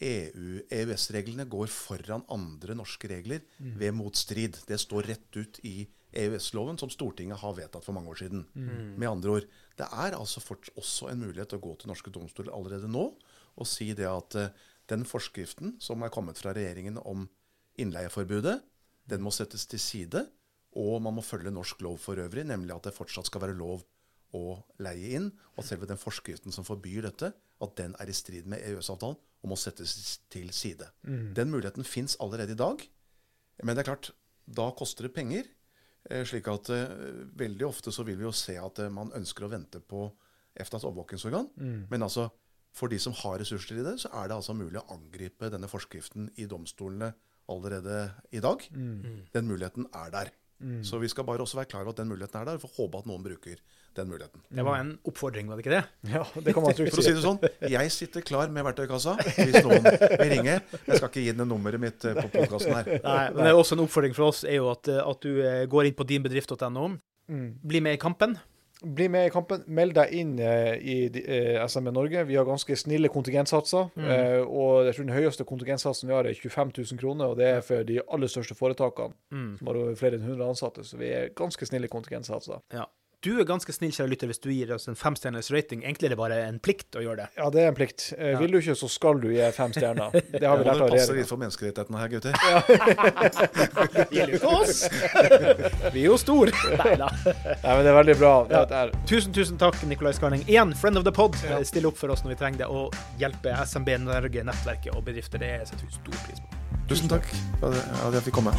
EØS-reglene går foran andre norske regler ved motstrid. Det står rett ut i EØS-loven, som Stortinget har vedtatt for mange år siden. Med andre ord, det er altså fort også en mulighet til å gå til norske domstoler allerede nå og si det at eh, den forskriften som er kommet fra regjeringen om innleieforbudet, den må settes til side, og man må følge norsk lov for øvrig, nemlig at det fortsatt skal være lov å leie inn, og at selve den forskriften som forbyr dette, at den er i strid med EØS-avtalen og må settes til side. Den muligheten fins allerede i dag, men det er klart, da koster det penger. eh, Slik at eh, veldig ofte så vil vi jo se at man ønsker å vente på EFTAs overvåkingsorgan. Men altså, for de som har ressurser i det, så er det altså mulig å angripe denne forskriften i domstolene allerede i dag. Den muligheten er der. Så vi skal bare også være klar over at den muligheten er der, og får håpe at noen bruker den muligheten. Det var en oppfordring, var det ikke det? Ja, det kan man trygt For å si det sånn, jeg sitter klar med verktøykassa hvis noen vil ringe. Jeg skal ikke gi den nummeret mitt eh, på podkasten her. Nei, men det er også en oppfordring fra oss er jo at, eh, at du eh, går inn på dinbedrift.no. Mm. Bli med i kampen. Bli med i kampen. Meld deg inn eh, i eh, SME Norge. Vi har ganske snille kontingentsatser. Eh, og jeg tror den høyeste kontingentsatsen vi har, er 25 000 kroner. Og det er for de aller største foretakene, som har flere enn 100 ansatte. Så vi er ganske snille kontingentsatser. Ja. Du er ganske snill, kjære lytter, hvis du gir oss en femstjerners rating. Egentlig er det bare en plikt å gjøre det. Ja, det er en plikt. Ja. Vil du ikke, så skal du gi fem stjerner. Det har vi lært det av passe Passer litt for menneskerettighetene her, gutter. Det gjelder jo ikke oss! *laughs* Vi er jo store. Nei da. Nei, men det er veldig bra. Ja. Tusen, tusen takk, Nikolai Skarning. Igjen, friend of the pod. still opp for oss når vi trenger det, og hjelpe SMB Norge, nettverket og bedrifter. Det setter vi stor pris på. Tusen takk for at jeg fikk komme.